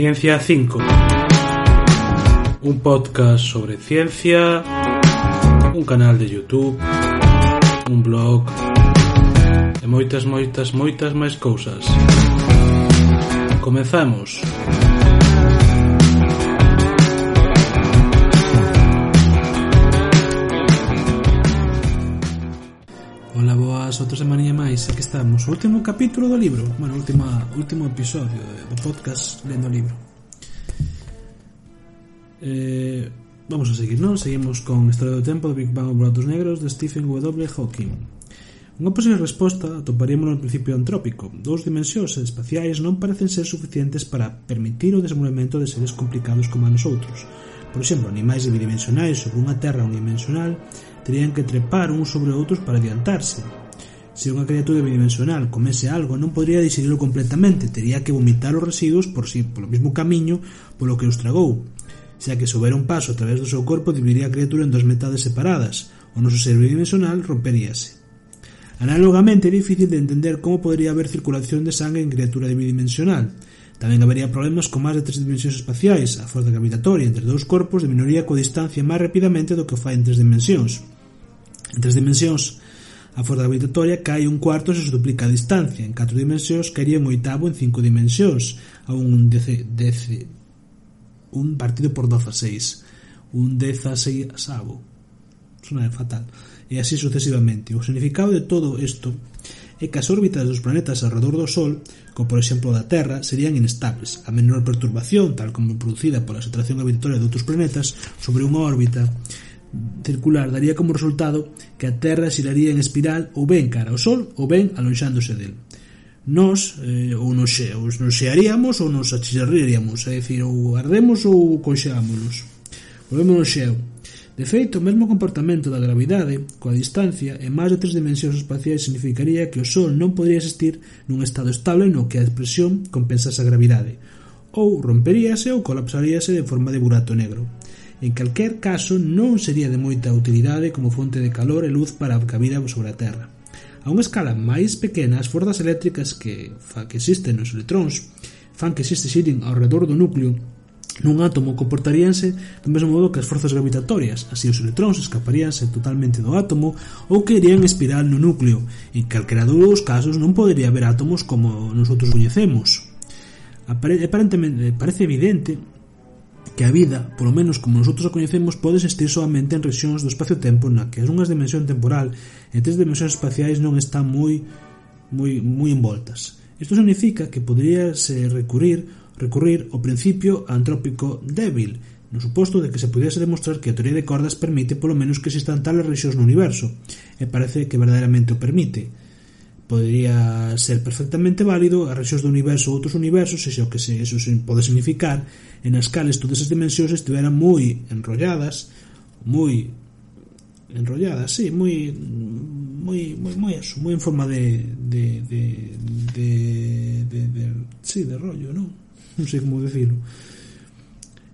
Ciencia 5. Un podcast sobre ciencia, un canal de YouTube, un blog e moitas, moitas, moitas máis cousas. Comezamos. Comezamos. outra semana e Máis aquí estamos. O último capítulo do libro. Bueno, última, último episodio do podcast Lendo o Libro. Eh, Vamos a seguir, non? Seguimos con Historia do Tempo do Big Bang ou Buratos Negros de Stephen W. Hawking. Unha posible resposta atoparíamos no principio antrópico. Dous dimensións espaciais non parecen ser suficientes para permitir o desenvolvemento de seres complicados como a nosotros. Por exemplo, animais bidimensionais sobre unha terra unidimensional terían que trepar uns sobre outros para adiantarse, Se unha criatura bidimensional comese algo, non podría digerirlo completamente, tería que vomitar os residuos por si polo mesmo camiño polo que os tragou. Xa que soubera un paso a través do seu corpo, dividiría a criatura en dos metades separadas, o noso ser bidimensional romperíase. Análogamente, é difícil de entender como podría haber circulación de sangue en criatura bidimensional, Tamén habería problemas con máis de tres dimensións espaciais, a forza gravitatoria entre dous corpos diminuiría coa distancia máis rapidamente do que o fai en tres dimensións. En tres dimensións, A forza gravitatoria cae un cuarto se duplica a distancia. En catro dimensións caería un oitavo en cinco dimensións a un dece, dece, un partido por 16 un dezaseiasavo. Sona fatal. E así sucesivamente. O significado de todo isto é que as órbitas dos planetas alrededor do Sol, como por exemplo da Terra, serían inestables. A menor perturbación, tal como producida pola atracción gravitatoria de outros planetas, sobre unha órbita, circular daría como resultado que a Terra xiraría en espiral ou ben cara ao Sol ou ben alonxándose del. Nos eh, ou nos, xe, ou nos xearíamos ou nos achirraríamos, é dicir, ou ardemos ou conxeámonos. Volvemos no xeo. De feito, o mesmo comportamento da gravidade coa distancia en máis de tres dimensións espaciais significaría que o Sol non podría existir nun estado estable no que a expresión compensase a gravidade, ou romperíase ou colapsaríase de forma de burato negro en calquer caso non sería de moita utilidade como fonte de calor e luz para a vida sobre a Terra. A unha escala máis pequena, as forzas eléctricas que fa que existen nos electróns fan que existe xiren ao redor do núcleo nun átomo comportaríanse do mesmo modo que as forzas gravitatorias, así os electróns escaparíanse totalmente do átomo ou que irían espiral no núcleo. En calquera dos casos non podería haber átomos como nosotros coñecemos. Aparentemente, parece evidente que a vida, polo menos como nosotros a coñecemos, pode existir soamente en rexións do espacio-tempo na que as unhas dimensión temporal e tres dimensións espaciais non están moi moi moi envoltas. Isto significa que poderíase recurrir recurrir ao principio antrópico débil, no suposto de que se pudiese demostrar que a teoría de cordas permite polo menos que existan tales rexións no universo, e parece que verdadeiramente o permite podría ser perfectamente válido a rexións do universo ou outros universos, e xa que se, eso se pode significar, en as cales todas as dimensións estiveran moi enrolladas, moi enrolladas, sí, moi moi moi moi eso, moi en forma de de de de, de, de sí, de rollo, non? Non sei como decirlo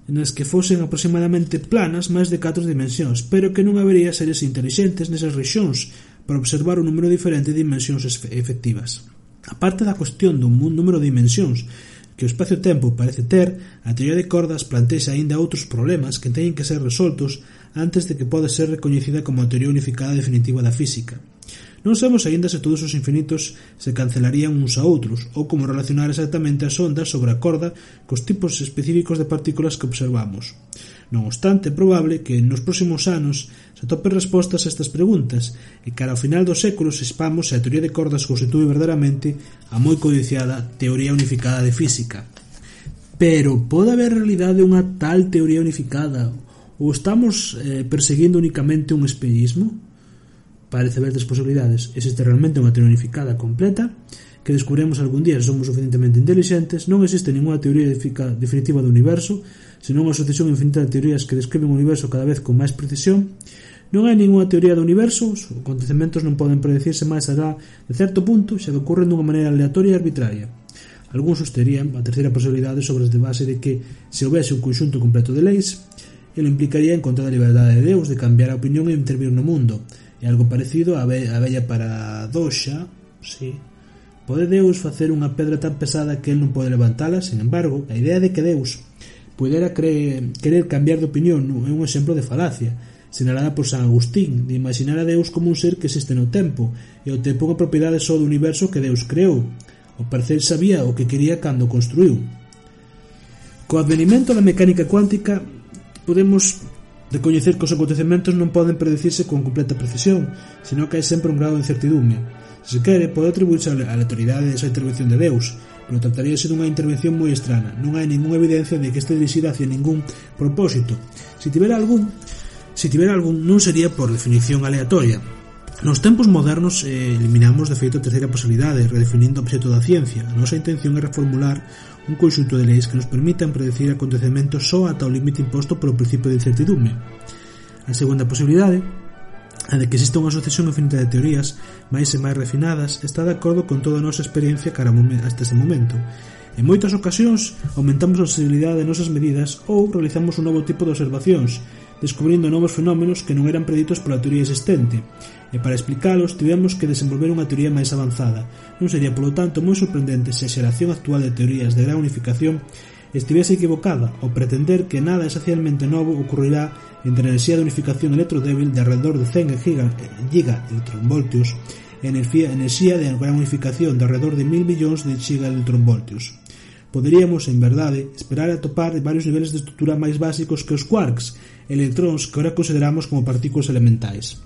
nas que fosen aproximadamente planas máis de 4 dimensións, pero que non habería seres intelixentes nesas rexións, para observar un número diferente de dimensións efectivas. A parte da cuestión dun número de dimensións que o espacio-tempo parece ter, a teoría de cordas plantexa aínda outros problemas que teñen que ser resoltos antes de que poda ser recoñecida como a teoría unificada definitiva da física. Non sabemos aínda se todos os infinitos se cancelarían uns a outros ou como relacionar exactamente as ondas sobre a corda cos tipos específicos de partículas que observamos. Non obstante, é probable que nos próximos anos se atopen respostas a estas preguntas e cara ao final do século sepamos se a teoría de cordas constitúe verdadeiramente a moi codiciada teoría unificada de física. Pero pode haber realidade unha tal teoría unificada ou estamos eh, perseguindo únicamente un espellismo? Parece haber tres posibilidades. Existe realmente unha teoría unificada completa, que descubremos algún día se somos suficientemente intelixentes, non existe ninguna teoría definitiva do universo, senón unha sucesión infinita de teorías que describen o universo cada vez con máis precisión, non hai ninguna teoría do universo, os acontecementos non poden predecirse máis alá de certo punto, xa que ocorren dunha maneira aleatoria e arbitraria. Algúns sosterían a terceira posibilidade sobre as de base de que se houvese un conxunto completo de leis, ele implicaría encontrar a liberdade de Deus de cambiar a opinión e intervir no mundo, Algo parecido á ve, para paradoxa, sí, pode Deus facer unha pedra tan pesada que el non pode levantala, sin embargo, a idea de que Deus pudera cre, querer cambiar de opinión é un exemplo de falacia, sinalada por San Agustín, de imaginar a Deus como un ser que existe no tempo, e o tempo unha propiedade só do universo que Deus creou. O parecer sabía o que quería cando construiu. Co advenimento da mecánica cuántica podemos De coñecer que os acontecementos non poden predecirse con completa precisión, senón que hai sempre un grado de incertidumbre. Se se quere, pode atribuirse á autoridade desa intervención de Deus, pero trataríase dunha intervención moi estrana. Non hai ningunha evidencia de que este dirixida hacia ningún propósito. Se tivera algún, se tivera algún non sería por definición aleatoria, Nos tempos modernos eh, eliminamos de feito a terceira posibilidade, redefinindo o obxecto da ciencia. A nosa intención é reformular un conxunto de leis que nos permitan predecir acontecementos só ata o límite imposto polo principio de incertidume. A segunda posibilidade a de que exista unha sucesión infinita de teorías máis e máis refinadas está de acordo con toda a nosa experiencia cara hasta este momento. En moitas ocasións aumentamos a sensibilidade de nosas medidas ou realizamos un novo tipo de observacións descubrindo novos fenómenos que non eran preditos pola teoría existente, e para explicalos tivemos que desenvolver unha teoría máis avanzada. Non sería, polo tanto, moi sorprendente se a xeración actual de teorías de gran unificación estivese equivocada ao pretender que nada esencialmente novo ocurrirá entre a enerxía de unificación electrodébil de alrededor de 100 giga, giga electronvoltios e enerxía, enerxía de gran unificación de alrededor de 1000 millóns de giga electronvoltios. Poderíamos, en verdade, esperar a topar varios niveles de estrutura máis básicos que os quarks, electróns que ora consideramos como partículas elementais.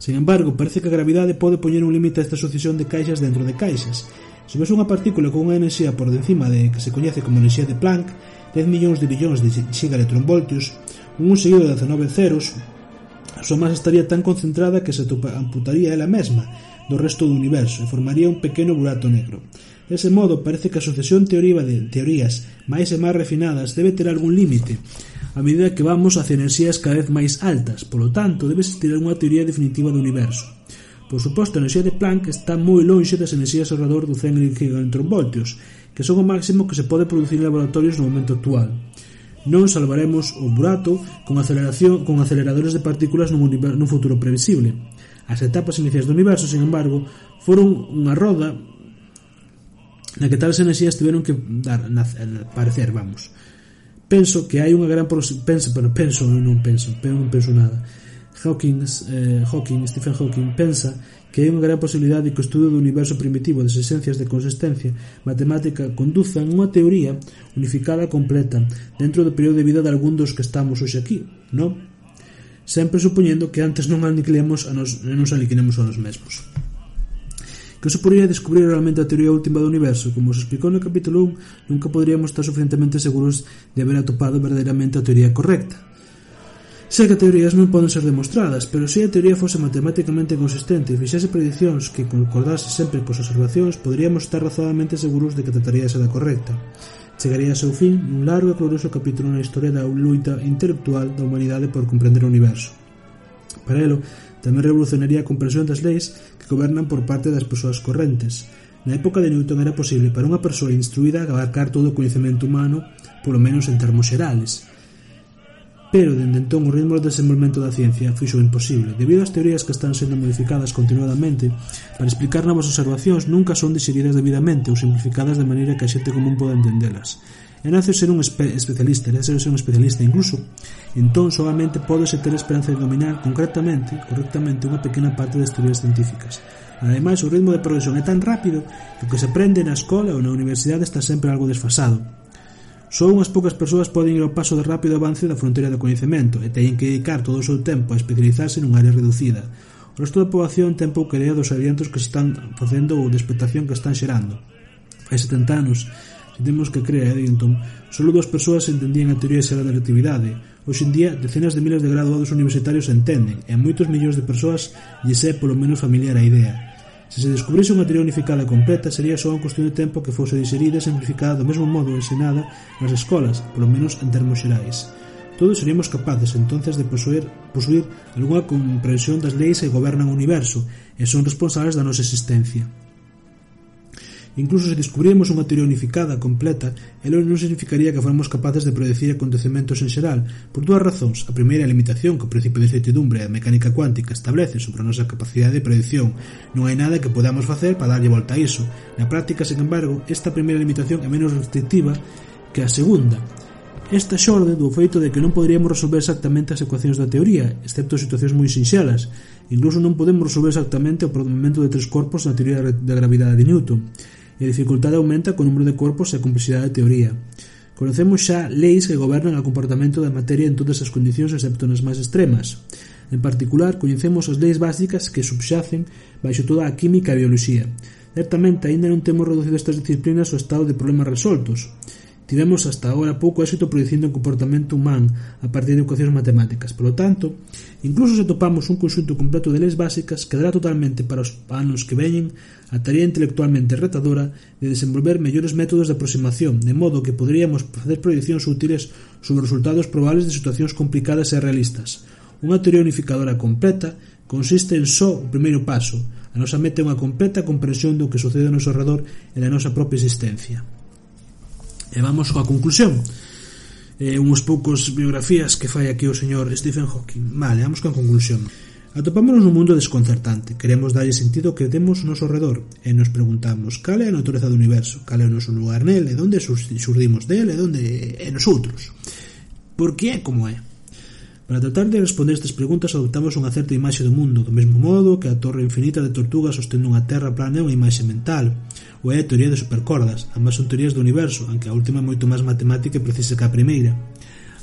Sen embargo, parece que a gravidade pode poñer un límite a esta sucesión de caixas dentro de caixas. Se ves unha partícula con unha enerxía por encima de que se coñece como enerxía de Planck, 10 millóns de billóns de gigaelectronvoltios, un seguido de 19 ceros, a súa masa estaría tan concentrada que se amputaría ela mesma do resto do universo e formaría un pequeno burato negro. Dese modo, parece que a sucesión teoría de teorías máis e máis refinadas debe ter algún límite, a medida que vamos hacia enerxías cada vez máis altas, polo tanto, debe existir unha teoría definitiva do universo. Por suposto, a enerxía de Planck está moi lonxe das enerxías alrededor do 100 gigantromvoltios, que son o máximo que se pode producir en laboratorios no momento actual. Non salvaremos o burato con aceleración con aceleradores de partículas nun, nun futuro previsible. As etapas iniciais do universo, sin embargo, foron unha roda na que tales enerxías tiveron que dar, na, aparecer, vamos penso que hai unha gran penso, pero penso, non penso, pero non penso nada. Hawking, eh, Hawking, Stephen Hawking pensa que hai unha gran posibilidade de que o estudo do universo primitivo das esencias de consistencia matemática conduzan unha teoría unificada completa dentro do período de vida de algún dos que estamos hoxe aquí, non? Sempre supoñendo que antes non aniquilemos a nos, non nos aniquilemos a nos mesmos que se suporía descubrir realmente a teoría última do universo. Como se explicou no capítulo 1, nunca poderíamos estar suficientemente seguros de haber atopado verdadeiramente a teoría correcta. Sei que teorías non poden ser demostradas, pero se a teoría fose matemáticamente consistente e fixese prediccións que concordase sempre cos observacións, poderíamos estar razonadamente seguros de que trataríase da correcta. Chegaría ao seu fin un largo e glorioso capítulo na historia da luita intelectual da humanidade por comprender o universo. Para elo, Tamén revolucionaría a comprensión das leis que gobernan por parte das persoas correntes. Na época de Newton era posible para unha persoa instruída abarcar todo o coñecemento humano, polo menos en termos xerales. Pero, dende entón, o ritmo do desenvolvemento da ciencia fixo imposible. Debido ás teorías que están sendo modificadas continuadamente, para explicar novas observacións nunca son diseridas debidamente ou simplificadas de maneira que a xente común poda entendelas. Enacio ser un espe especialista, Enacio ser un especialista incluso, entón solamente podese ter esperanza de dominar concretamente, correctamente, unha pequena parte das teorías científicas. Ademais, o ritmo de progresión é tan rápido que o que se aprende na escola ou na universidade está sempre algo desfasado. Só unhas poucas persoas poden ir ao paso de rápido avance da fronteira do coñecemento e teñen que dedicar todo o seu tempo a especializarse nun área reducida. O resto da poboación ten pouca idea dos adiantos que se están facendo ou da expectación que están xerando. Fai 70 anos temos que creer a eh, Eddington, só dúas persoas entendían a teoría xeral da relatividade. Hoxe en día, decenas de miles de graduados universitarios entenden, e a moitos millóns de persoas lles é polo menos familiar a idea. Se se descubrise unha teoría unificada completa, sería só unha cuestión de tempo que fose diserida e simplificada do mesmo modo ensinada nas escolas, polo menos en termos xerais. Todos seríamos capaces, entonces, de posuir, posuir algunha comprensión das leis que gobernan o universo e son responsables da nosa existencia. Incluso se descubriremos unha teoría unificada completa, elo non significaría que fóramos capaces de predecir acontecementos en xeral, por dúas razóns. A primeira a limitación que o principio de certidumbre a mecánica cuántica establece sobre a nosa capacidade de predicción. Non hai nada que podamos facer para darlle volta a iso. Na práctica, sen embargo, esta primeira limitación é menos restrictiva que a segunda, Esta xorde do feito de que non poderíamos resolver exactamente as ecuacións da teoría, excepto situacións moi sinxelas. Incluso non podemos resolver exactamente o provocamento de tres corpos na teoría da gravidade de Newton e a dificultade aumenta co número de corpos e a complexidade da teoría. Conocemos xa leis que gobernan o comportamento da materia en todas as condicións excepto nas máis extremas. En particular, coñecemos as leis básicas que subxacen baixo toda a química e a bioloxía. Certamente, aínda non temos reducido estas disciplinas ao estado de problemas resoltos, Tivemos hasta agora pouco éxito producindo o comportamento humán a partir de ecuacións matemáticas. Por lo tanto, incluso se topamos un conxunto completo de leis básicas, quedará totalmente para os anos que veñen a tarea intelectualmente retadora de desenvolver mellores métodos de aproximación, de modo que poderíamos facer proyeccións útiles sobre resultados probables de situacións complicadas e realistas. Unha teoría unificadora completa consiste en só o primeiro paso. A nosa meta é unha completa comprensión do que sucede ao noso redor e da nosa propia existencia. E vamos coa conclusión. Eh, Uns poucos biografías que fai aquí o señor Stephen Hawking. Vale, vamos coa conclusión. Atopámonos nun mundo desconcertante, queremos darlle sentido que temos noso redor. E nos preguntamos cal é a natureza do universo, cal é o noso lugar nel? E onde surdimos del? E onde é nosotros. Por que é como é? Para tratar de responder estas preguntas adoptamos unha certa imaxe do mundo, do mesmo modo que a torre infinita de tortugas sostendo unha terra plana é unha imaxe mental ou é a teoría de supercordas. Ambas son teorías do universo, aunque a última é moito máis matemática e precisa que a primeira.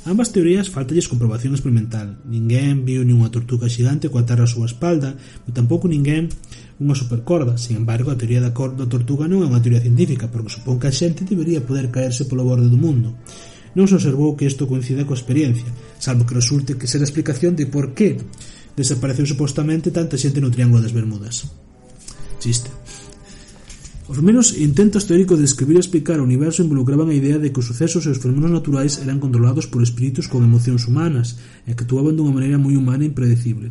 Ambas teorías faltalles comprobación experimental. Ninguén viu nunha tortuga xigante coa terra a súa espalda, e tampouco ninguén unha supercorda. Sin embargo, a teoría da corda da tortuga non é unha teoría científica, porque supón que a xente debería poder caerse polo borde do mundo non se observou que isto coincida coa experiencia, salvo que resulte que ser a explicación de por que desapareceu supostamente tanta xente no Triángulo das Bermudas. Chiste. Os primeiros intentos teóricos de describir e explicar o universo involucraban a idea de que os sucesos e os fenómenos naturais eran controlados por espíritus con emocións humanas e que actuaban dunha maneira moi humana e impredecible.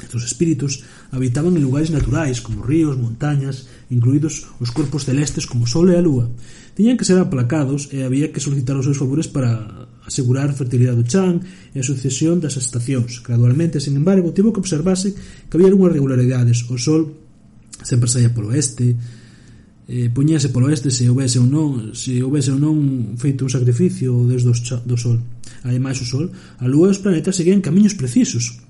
Estos espíritus habitaban en lugares naturais como ríos, montañas, incluídos os corpos celestes como o Sol e a Lúa. Tiñan que ser aplacados e había que solicitar os seus favores para asegurar a fertilidade do chan e a sucesión das estacións. Gradualmente, sin embargo, tivo que observarse que había algunhas regularidades. O Sol sempre saía polo oeste, eh, poñíase polo este se houvese ou non se houvese ou non feito un sacrificio desde do, do sol ademais o sol, a lúa e os planetas seguían camiños precisos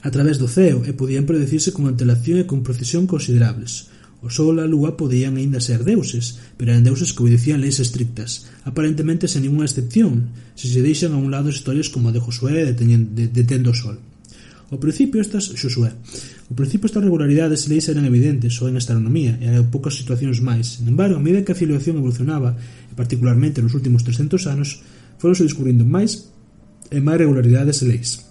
a través do ceo e podían predecirse con antelación e con precisión considerables O Sol e a Lúa podían aínda ser deuses, pero eran deuses que obedecían leis estrictas, aparentemente sen ninguna excepción, se se deixan a un lado historias como a de Josué detendo o Sol. Ao principio estas, Xosué, ao principio estas regularidades leis eran evidentes só en astronomía e en poucas situacións máis. Sin embargo, a medida que a filiación evolucionaba, e particularmente nos últimos 300 anos, foronse descubrindo máis e máis regularidades e leis.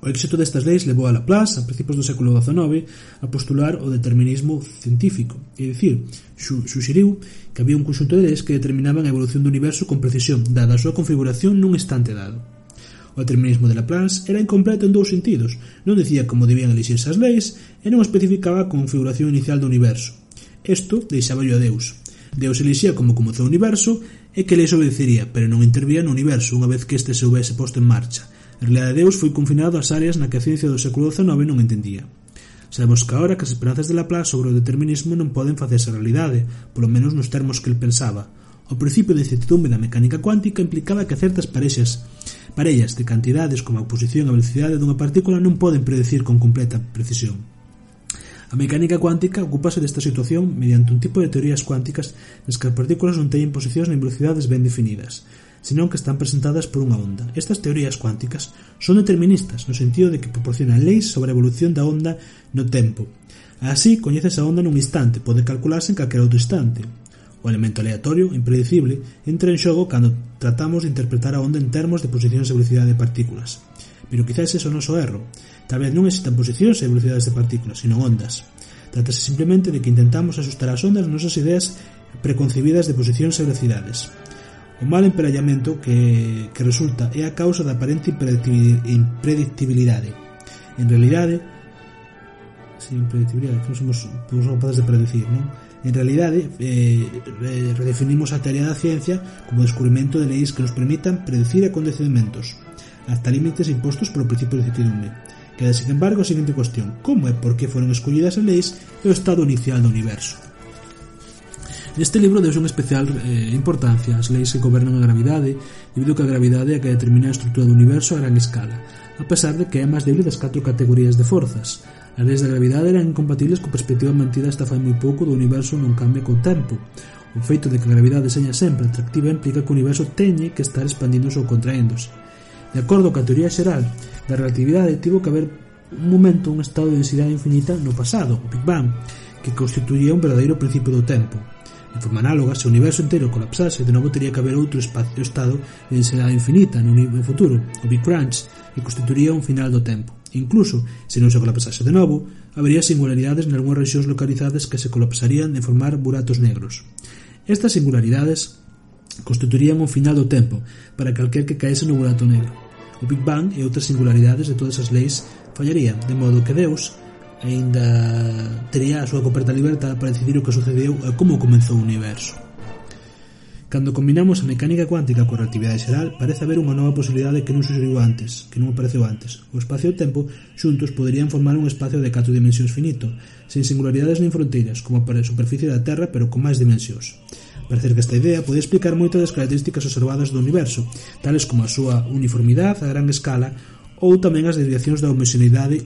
O éxito destas leis levou a Laplace, a principios do século XIX, a postular o determinismo científico, é dicir, suxeriu que había un conxunto de leis que determinaban a evolución do universo con precisión, dada a súa configuración nun instante dado. O determinismo de Laplace era incompleto en dous sentidos, non dicía como debían elixirse as leis e non especificaba a configuración inicial do universo. Isto deixaba a Deus. Deus elixía como comezou o universo e que leis obedecería, pero non intervía no universo unha vez que este se houvese posto en marcha. A realidade de Deus foi confinado ás áreas na que a ciencia do século XIX non entendía. Sabemos que agora que as esperanzas de Laplace sobre o determinismo non poden facerse realidade, polo menos nos termos que el pensaba. O principio de incertidumbre da mecánica cuántica implicaba que certas parexas Parellas de cantidades como a posición e a velocidade dunha partícula non poden predecir con completa precisión. A mecánica cuántica ocupase desta situación mediante un tipo de teorías cuánticas nas que as partículas non teñen posicións nin velocidades ben definidas, senón que están presentadas por unha onda. Estas teorías cuánticas son deterministas no sentido de que proporcionan leis sobre a evolución da onda no tempo. Así, coñeces a onda nun instante, pode calcularse en calquera outro instante, O elemento aleatorio, impredecible, entra en xogo cando tratamos de interpretar a onda en termos de posicións e velocidade de partículas. Pero quizás eso non noso erro. Tal vez non existan posicións e velocidades de partículas, sino ondas. Trátase simplemente de que intentamos asustar as ondas nosas ideas preconcebidas de posicións e velocidades. O mal emparellamento que, que resulta é a causa da aparente impredictibilidade. En realidade, sin impredictibilidade, que non somos, somos capaces de predecir, non? En realidade, eh, redefinimos a tarea da ciencia como o descubrimento de leis que nos permitan predecir acontecementos, hasta límites impostos polo principio de certidumbre. Queda, sin embargo, a seguinte cuestión, como e por que foron escollidas as leis e o estado inicial do universo? Neste libro deus unha especial eh, importancia ás leis que gobernan a gravidade, debido que a gravidade é a que determina a estrutura do universo a gran escala, a pesar de que é máis débil das catro categorías de forzas, As leis da gravidade eran incompatibles coa perspectiva mantida hasta fai moi pouco do universo non cambia co tempo. O feito de que a gravidade seña sempre atractiva implica que o universo teñe que estar expandíndose ou contraéndose. De acordo coa teoría xeral da relatividade, tivo que haber un momento, un estado de densidade infinita no pasado, o Big Bang, que constituía un verdadeiro principio do tempo. De forma análoga, se o universo entero colapsase, de novo teria que haber outro espacio-estado de densidade infinita no futuro, o Big Crunch, que constituiría un final do tempo. Incluso, se non se colapsase de novo, habería singularidades en algunhas rexións localizadas que se colapsarían de formar buratos negros. Estas singularidades constituirían un final do tempo para calquer que caese no burato negro. O Big Bang e outras singularidades de todas as leis fallarían, de modo que Deus aínda tería a súa coperta libertad para decidir o que sucedeu e como comezou o universo. Cando combinamos a mecánica cuántica coa relatividade xeral, parece haber unha nova posibilidade que non sucediu antes, que non apareceu antes. O espacio e o tempo xuntos poderían formar un espacio de catro dimensións finito, sen singularidades nin fronteiras, como para a superficie da Terra, pero con máis dimensións. Parece que esta idea pode explicar moitas das características observadas do universo, tales como a súa uniformidade a gran escala ou tamén as desviacións da homoxeneidade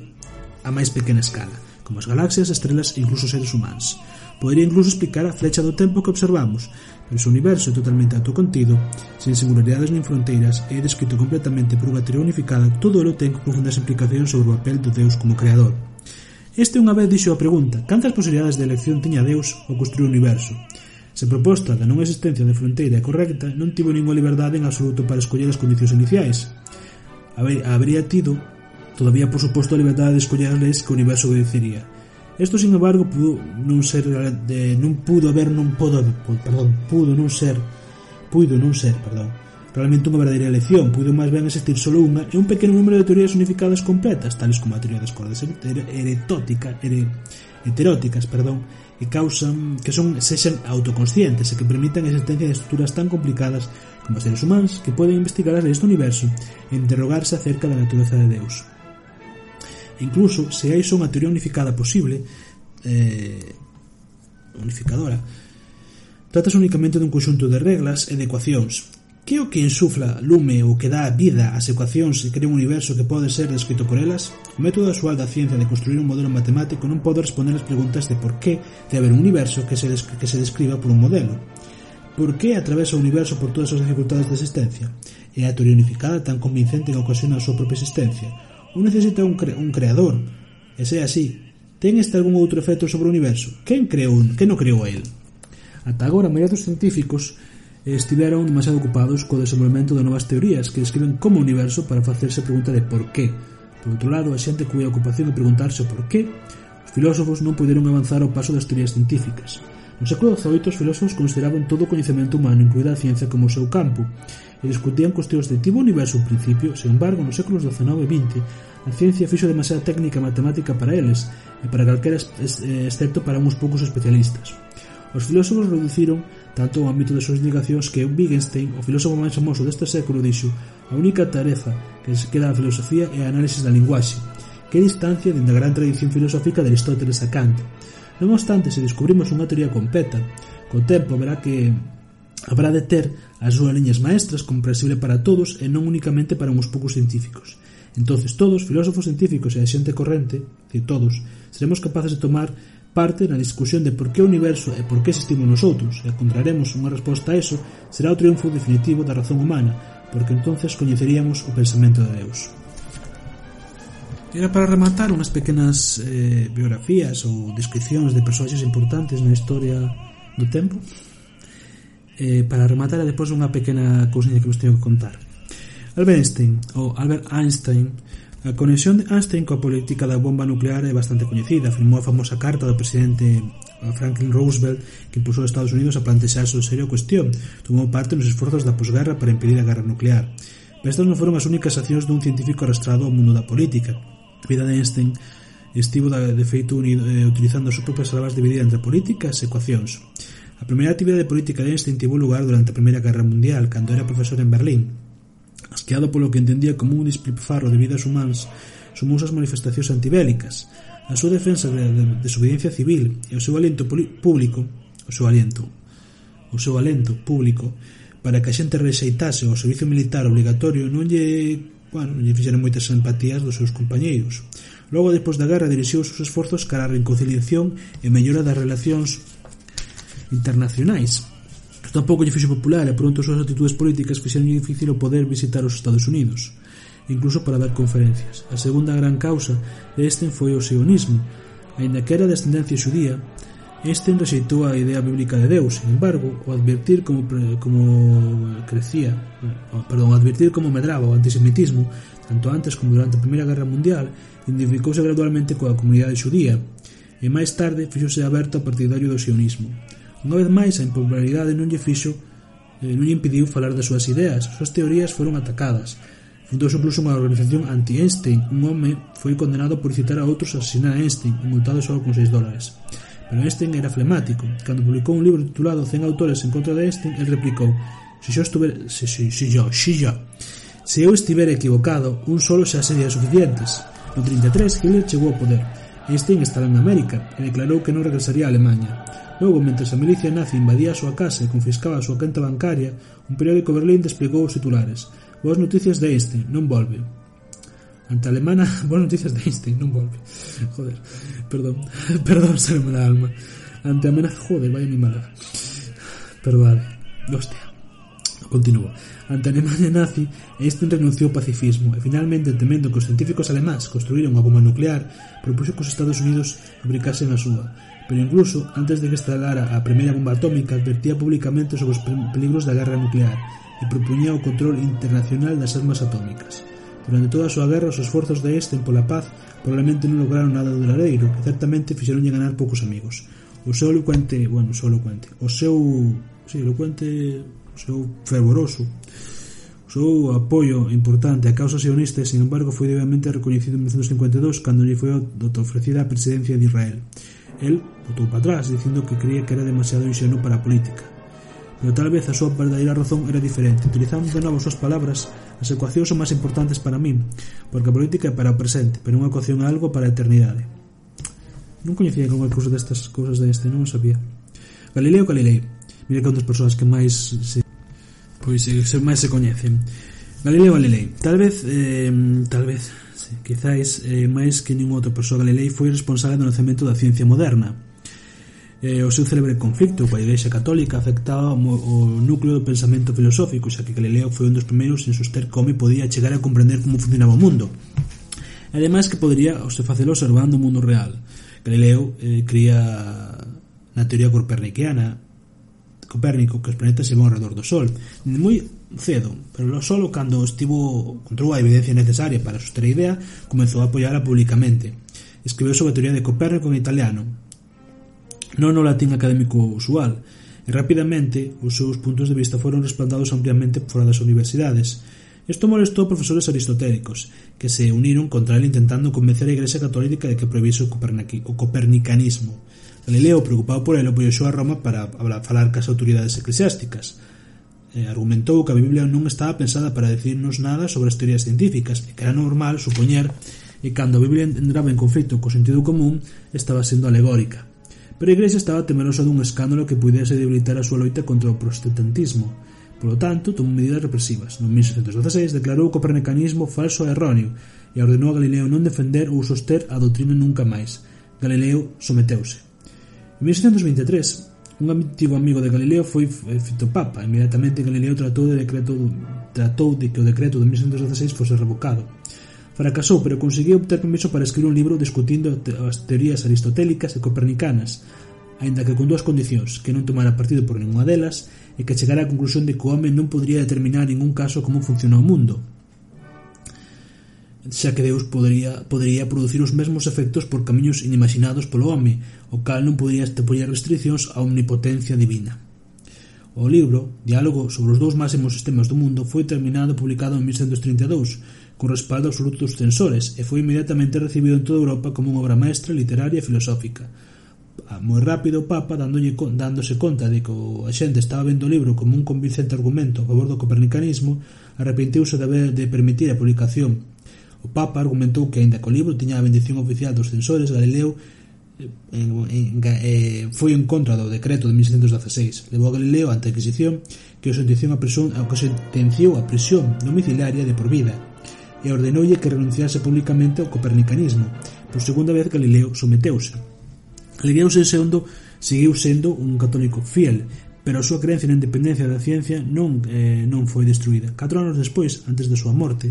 a máis pequena escala, como as galaxias, estrelas e incluso seres humanos. Podería incluso explicar a flecha do tempo que observamos, Pois o universo é totalmente autocontido, sen singularidades nin fronteiras, e é descrito completamente por unha teoría unificada, todo elo ten profundas implicacións sobre o papel do Deus como creador. Este unha vez dixo a pregunta, cantas posibilidades de elección tiña Deus ao construir o universo? Se a proposta da non existencia de fronteira é correcta, non tivo ninguna liberdade en absoluto para escoller as condicións iniciais. Habría tido, todavía por suposto, a liberdade de escoller as leis que o universo obedecería, Isto, sin embargo, pudo non ser de, non pudo haber, non podo, perdón, pudo non ser, puido non ser, perdón, realmente unha verdadeira elección, puido máis ben existir solo unha e un pequeno número de teorías unificadas completas, tales como a teoría das cordas heretótica, ere, heteróticas, perdón, que causan que son sexan autoconscientes e que permitan a existencia de estruturas tan complicadas como seres humanos que poden investigar as leis do universo e interrogarse acerca da natureza de Deus. Incluso, se hai só unha teoría unificada posible, eh, unificadora, tratas únicamente dun conxunto de reglas e de ecuacións. Que é o que insufla lume ou que dá vida ás ecuacións e crea un universo que pode ser descrito por elas? O método usual da ciencia de construir un modelo matemático non pode responder as preguntas de por qué de haber un universo que se, que se describa por un modelo. Por que atravesa o universo por todas as dificultades de existencia? É a teoría unificada tan convincente que ocasiona a súa propia existencia, ou necesita un, cre un creador. E se así, ten este algún outro efecto sobre o universo? Quen creou, quen o creou a él? Ata agora, a maioría dos científicos estiveron demasiado ocupados co desenvolvemento de novas teorías que describen como o universo para facerse a pregunta de por qué. Por outro lado, a xente cuya ocupación de preguntarse o por qué, os filósofos non poderon avanzar ao paso das teorías científicas. No século XVIII os filósofos consideraban todo o coñecemento humano, incluída a ciencia, como o seu campo, e discutían cuestións de tipo universo principio. Sen embargo, nos séculos XIX e XX, a ciencia fixo demasiada técnica matemática para eles, e para calquera eh, excepto para uns poucos especialistas. Os filósofos reduciron tanto o ámbito de súas negacións que Wittgenstein, o filósofo máis famoso deste século, dixo a única tarefa que se queda a filosofía é a análisis da linguaxe, que distancia dende a gran tradición filosófica de Aristóteles a Kant, Non obstante, se descubrimos unha teoría completa, co tempo verá que habrá de ter as súas liñas maestras comprensible para todos e non únicamente para uns poucos científicos. Entonces todos, filósofos científicos e a xente corrente, que todos, seremos capaces de tomar parte na discusión de por que o universo e por que existimos nosotros, e encontraremos unha resposta a eso, será o triunfo definitivo da razón humana, porque entonces coñeceríamos o pensamento de Deus. Era para rematar unhas pequenas eh, biografías ou descripcións de persoaxes importantes na historia do tempo eh, para rematar e depois unha pequena cousinha que vos teño que contar Albert Einstein ou Albert Einstein A conexión de Einstein coa política da bomba nuclear é bastante coñecida. Firmou a famosa carta do presidente eh, Franklin Roosevelt que impulsou os Estados Unidos a plantexar sobre serio cuestión. Tomou parte nos esforzos da posguerra para impedir a guerra nuclear. Pero estas non foron as únicas accións dun científico arrastrado ao mundo da política. Vida de Einstein estivo de feito unido, eh, utilizando as súas propias selvas dividida entre políticas e ecuacións. A primeira actividade política de Einstein tivo lugar durante a Primeira Guerra Mundial, cando era profesor en Berlín. Asqueado polo que entendía como un despilfarro de vidas humanas, sumouse as manifestacións antibélicas. A súa defensa da de, de, desobediencia civil e o seu aliento público, o seu aliento, o seu alento público para que a xente rexeitase o servicio militar obligatorio non lle bueno, lle fixeron moitas empatías dos seus compañeiros. Logo, despois da guerra, dirixiu os seus esforzos cara a reconciliación e mellora das relacións internacionais. Tampouco lle fixo popular e pronto as súas actitudes políticas fixeron difícil o poder visitar os Estados Unidos, incluso para dar conferencias. A segunda gran causa de este foi o sionismo, Ainda que era de ascendencia xudía, Este rexeitou a idea bíblica de Deus, sin embargo, o advertir como, como eh, crecía, eh, perdón, advertir como medraba o antisemitismo, tanto antes como durante a Primeira Guerra Mundial, identificouse gradualmente coa comunidade xudía, e máis tarde fixose aberto ao partidario do sionismo. Unha vez máis, a impopularidade non lle fixo eh, non lle impediu falar das súas ideas, as súas teorías foron atacadas. Fundouse incluso unha organización anti-Einstein. Un home foi condenado por citar a outros a asesinar a Einstein, multado só con 6 dólares. Pero Einstein era flemático. Cando publicou un libro titulado 100 autores en contra de Einstein, el replicou Se si yo estuver... Si, si, si, yo, si yo. Se eu estivera equivocado, un solo xa sería suficientes. No 33, Hitler chegou ao poder. Einstein estaba en América e declarou que non regresaría a Alemanha. Logo, mentre a milicia nazi invadía a súa casa e confiscaba a súa conta bancaria, un periódico Berlín desplegou os titulares. Boas noticias de Einstein, non volve. Ante a alemana, boas noticias de Einstein, non volve. Joder perdón. perdón, se me la alma. Ante amenaza, joder, vaya mi mala. Perdón, hostia. Continúo. Ante a Alemania nazi, Einstein renunciou ao pacifismo e finalmente temendo que os científicos alemáns construíran unha bomba nuclear, propuxo que os Estados Unidos fabricasen a súa. Pero incluso, antes de que estalara a primeira bomba atómica, advertía publicamente sobre os peligros da guerra nuclear e propuñía o control internacional das armas atómicas. Durante toda a súa guerra os esforzos de Einstein pola paz probablemente non lograron nada duradeiro e certamente fixeronlle ganar poucos amigos. O seu elocuente, bueno, o seu elocuente, o seu, sí, elocuente, o seu fervoroso, o seu apoio importante á causa sionista, sin embargo, foi debidamente recoñecido en 1952 cando lle foi ofrecida a presidencia de Israel. El botou para atrás, dicindo que creía que era demasiado inxenuo para a política. Pero tal vez a súa verdadeira razón era diferente. Utilizando de novo as súas palabras, As ecuacións son máis importantes para min, porque a política é para o presente, pero unha ecuación é algo para a eternidade. Non coñecía con curso destas cousas deste, non o sabía. Galileo Galilei. Mira que un das persoas que máis se pois eh, se máis se coñecen. Galileo Galilei. Tal vez eh, tal vez, sí, quizáis eh, máis que ningún outro persoa Galilei foi responsable do nacemento da ciencia moderna eh, o seu célebre conflicto coa Igrexa Católica afectaba o núcleo do pensamento filosófico, xa que Galileo foi un dos primeiros en soster como podía chegar a comprender como funcionaba o mundo. E ademais que podería se facelo observando o mundo real. Galileo eh, cría na teoría copernicana Copérnico que os planetas se van ao redor do Sol moi cedo, pero solo cando estivo controu a evidencia necesaria para soster a idea comezou a apoiarla públicamente Escribeu sobre a teoría de Copérnico en italiano non o latín académico usual, e rapidamente os seus puntos de vista foron respaldados ampliamente fora das universidades. Isto molestou profesores aristotélicos, que se uniron contra ele intentando convencer a Igrexa Católica de que prohibise o, o copernicanismo. Galileo, preocupado por ele, apoiou a Roma para falar cas autoridades eclesiásticas. Eh, argumentou que a Biblia non estaba pensada para decirnos nada sobre as teorías científicas e que era normal supoñer que cando a Biblia entraba en conflito co sentido común estaba sendo alegórica pero a Iglesia estaba temerosa dun escándalo que pudese debilitar a súa loita contra o protestantismo. Por lo tanto, tomou medidas represivas. No 1616 declarou o copernicanismo falso e erróneo e ordenou a Galileo non defender ou soster a doutrina nunca máis. Galileo someteuse. En 1623, un antigo amigo de Galileo foi eh, fito papa. Inmediatamente Galileo tratou de decreto tratou de que o decreto de 1616 fose revocado. Fracasou, pero conseguiu obter permiso para escribir un libro discutindo as teorías aristotélicas e copernicanas, aínda que con dúas condicións, que non tomara partido por ninguna delas e que chegara á conclusión de que o home non podría determinar en ningún caso como funciona o mundo, xa que Deus podería, podería producir os mesmos efectos por camiños inimaginados polo home, o cal non podría poñer restriccións á omnipotencia divina. O libro, Diálogo sobre os dous máximos sistemas do mundo, foi terminado e publicado en 1732, con respaldo absoluto dos censores e foi inmediatamente recibido en toda Europa como unha obra maestra literaria e filosófica. Ah, moi rápido o Papa, dándolle, dándose conta de que a xente estaba vendo o libro como un convincente argumento a favor do copernicanismo, arrepentiuse de, haber de permitir a publicación. O Papa argumentou que, aínda que o libro tiña a bendición oficial dos censores, Galileo eh, en, en, eh, foi en contra do decreto de 1716. Levou a Galileo ante a Inquisición que o sentenciou a prisión, que sentenciou a prisión domiciliaria de por vida e ordenoulle que renunciase publicamente ao copernicanismo. Por segunda vez Galileo someteuse. Galileo II seguiu sendo un católico fiel, pero a súa creencia na independencia da ciencia non, eh, non foi destruída. Catro anos despois, antes da súa morte,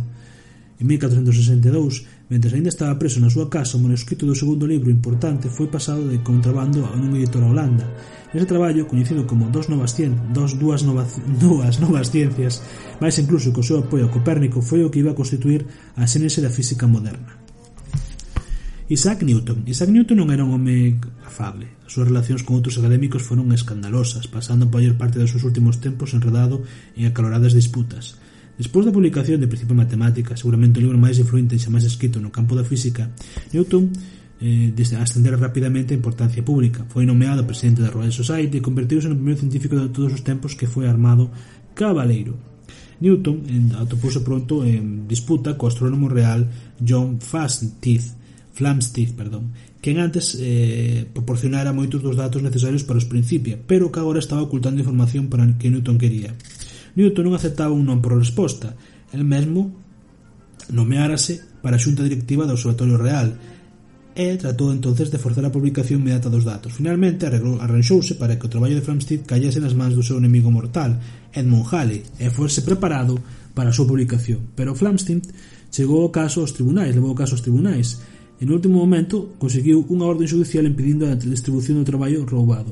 en 1462, Mentre ainda estaba preso na súa casa, o manuscrito do segundo libro importante foi pasado de contrabando a unha editora holanda. Nese traballo, coñecido como Dos novas cien, dos dúas novas, dúas novas ciencias, máis incluso co seu apoio a Copérnico foi o que iba a constituir a xénese da física moderna. Isaac Newton. Isaac Newton non era un home afable. As súas relacións con outros académicos foron escandalosas, pasando a maior parte dos seus últimos tempos enredado en acaloradas disputas. Despois da publicación de Principios Matemática, seguramente o libro máis influente e xa máis escrito no campo da física, Newton eh, ascender rapidamente a importancia pública. Foi nomeado presidente da Royal Society e converteuse no primeiro científico de todos os tempos que foi armado cabaleiro. Newton eh, atopouse pronto en disputa co astrónomo real John Fastith, Flamsteed, perdón, quen antes eh, proporcionara moitos dos datos necesarios para os principios, pero que agora estaba ocultando información para que Newton quería. Newton non aceptaba un non por resposta. El mesmo nomeárase para a xunta directiva do Observatorio Real e tratou entonces de forzar a publicación inmediata dos datos. Finalmente, arranxouse para que o traballo de Flamsteed callase nas mans do seu inimigo mortal, Edmund Halley, e fose preparado para a súa publicación. Pero Flamsteed chegou o caso aos tribunais, levou o caso aos tribunais, e no último momento conseguiu unha orden judicial impedindo a distribución do traballo roubado.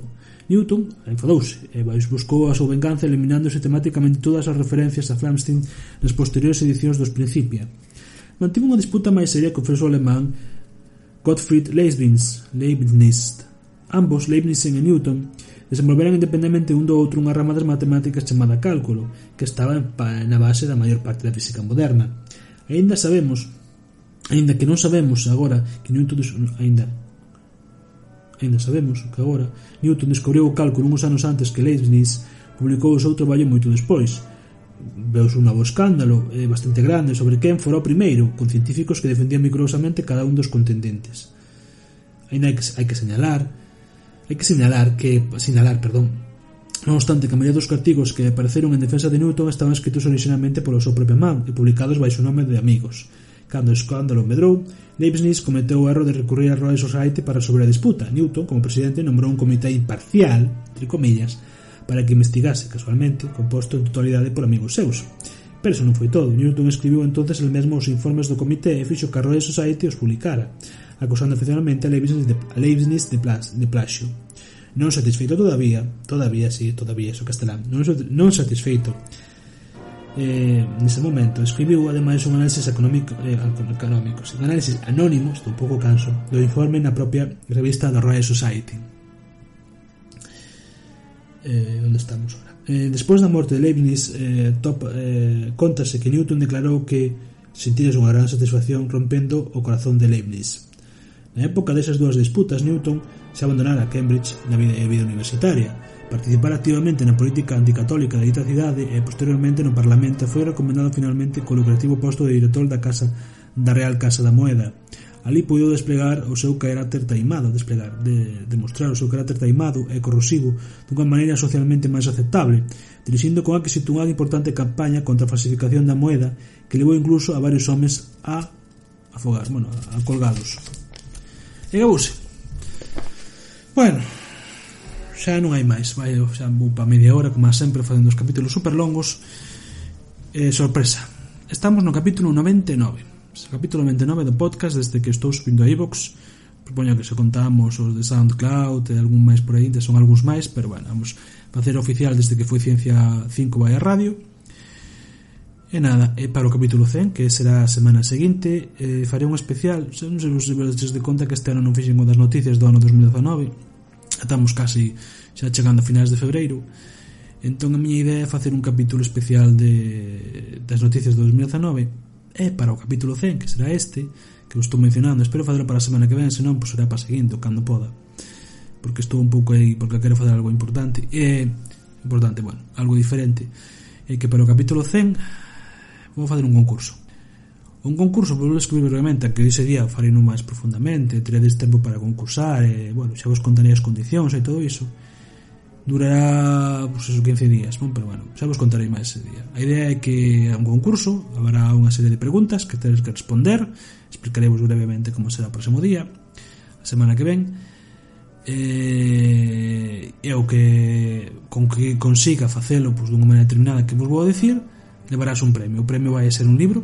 Newton enfadouse e vais buscou a súa venganza eliminando sistemáticamente todas as referencias a Flamstein nas posteriores edicións dos Principia. Mantivo unha disputa máis seria co profesor alemán Gottfried Leibniz, Leibniz. Ambos, Leibniz e Newton, desenvolveran independentemente un do outro unha rama das matemáticas chamada cálculo, que estaba na base da maior parte da física moderna. Ainda sabemos, ainda que non sabemos agora que Newton, aínda Ainda sabemos que agora Newton descubriu o cálculo uns anos antes que Leibniz publicou o seu traballo moito despois. Veus un novo escándalo eh, bastante grande sobre quen fora o primeiro, con científicos que defendían microsamente cada un dos contendentes. Ainda hai que, hai que señalar hai que señalar que señalar, perdón, Non obstante, que a maioría dos artigos que apareceron en defensa de Newton estaban escritos originalmente polo seu propio man e publicados baixo o nome de Amigos, Cando o escándalo medrou, Leibniz cometeu o erro de recurrir á Royal Society para sobre a disputa. Newton, como presidente, nombrou un comité imparcial, entre comillas, para que investigase, casualmente, composto en totalidade por amigos seus. Pero eso non foi todo. Newton escribiu entonces el mesmo os informes do comité e fixo que a Royal Society os publicara, acusando oficialmente a Leibniz de, a Leibniz de, plas, de plaxio. Non satisfeito todavía, todavía, sí, todavía, eso castelán, non, non satisfeito eh, nese momento escribiu ademais un análisis económico, eh, económicos un análisis anónimos, un pouco canso do informe na propia revista da Royal Society. Eh, onde estamos agora? Eh, despois da morte de Leibniz eh, top, eh, contase que Newton declarou que sentires unha gran satisfacción rompendo o corazón de Leibniz. Na época desas dúas disputas Newton se abandonara a Cambridge na vida, vida universitaria participar activamente na política anticatólica da dita cidade e posteriormente no Parlamento foi recomendado finalmente co lucrativo posto de director da Casa da Real Casa da Moeda. Ali puido desplegar o seu carácter taimado, desplegar, de, demostrar o seu carácter taimado e corrosivo dunha maneira socialmente máis aceptable, dirixindo con éxito unha importante campaña contra a falsificación da moeda que levou incluso a varios homes a afogar, bueno, a colgados. E gabouse. Bueno, xa non hai máis vai, xa, vou pa media hora como sempre facendo os capítulos super longos eh, sorpresa estamos no capítulo 99 o capítulo 99 do podcast desde que estou subindo a iVox propoño que se contamos os de Soundcloud e algún máis por aí son algúns máis pero bueno vamos facer oficial desde que foi Ciencia 5 vai a radio. E nada, e para o capítulo 100, que será a semana seguinte, eh, faré un especial, non sei se vos de conta que este ano non fixen das noticias do ano 2019, Estamos casi xa chegando a finais de febreiro. Entón a miña idea é facer un capítulo especial de, das noticias de 2019 e para o capítulo 100, que será este, que vos estou mencionando, espero facelo para a semana que ven, senón pois será para seguinte, cando poda. Porque estou un pouco aí, porque quero facer algo importante. E, importante, bueno, algo diferente. E que para o capítulo 100 vou facer un concurso. Un concurso, vou escribir brevemente, que ese día farino máis profundamente, teredes tempo para concursar, e, bueno, xa vos contarei as condicións e todo iso. Durará, pues, eso, 15 días, bon, pero bueno, xa vos contarei máis ese día. A idea é que é un concurso, habrá unha serie de preguntas que tedes que responder, explicaremos brevemente como será o próximo día, a semana que ven, eh, e o que con que consiga facelo pues, dunha maneira determinada que vos vou a dicir levarás un premio o premio vai a ser un libro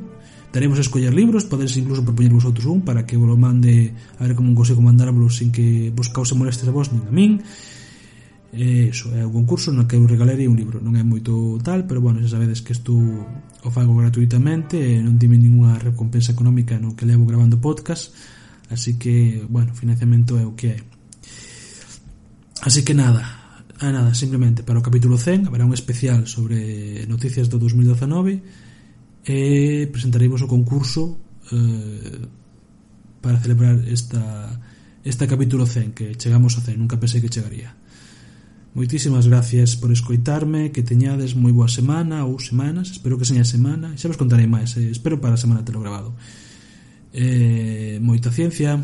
daremos a escoller libros, podedes incluso propoñer vosotros un para que vos lo mande a ver como consigo mandarvos sin que vos cause molestias a vos nin a min. E iso, é un concurso no que eu regalarei un libro. Non é moito tal, pero bueno, xa sabedes que isto o fago gratuitamente e non dime ninguna recompensa económica no que levo grabando podcast así que, bueno, financiamento é o que é así que nada Ah, nada, simplemente para o capítulo 100 haberá un especial sobre noticias do 2019 e presentaremos o concurso eh, para celebrar esta, este capítulo 100 que chegamos a 100, nunca pensei que chegaría Moitísimas gracias por escoitarme, que teñades moi boa semana ou semanas, espero que seña semana, xa vos contarei máis, eh, espero para a semana telo grabado. Eh, moita ciencia.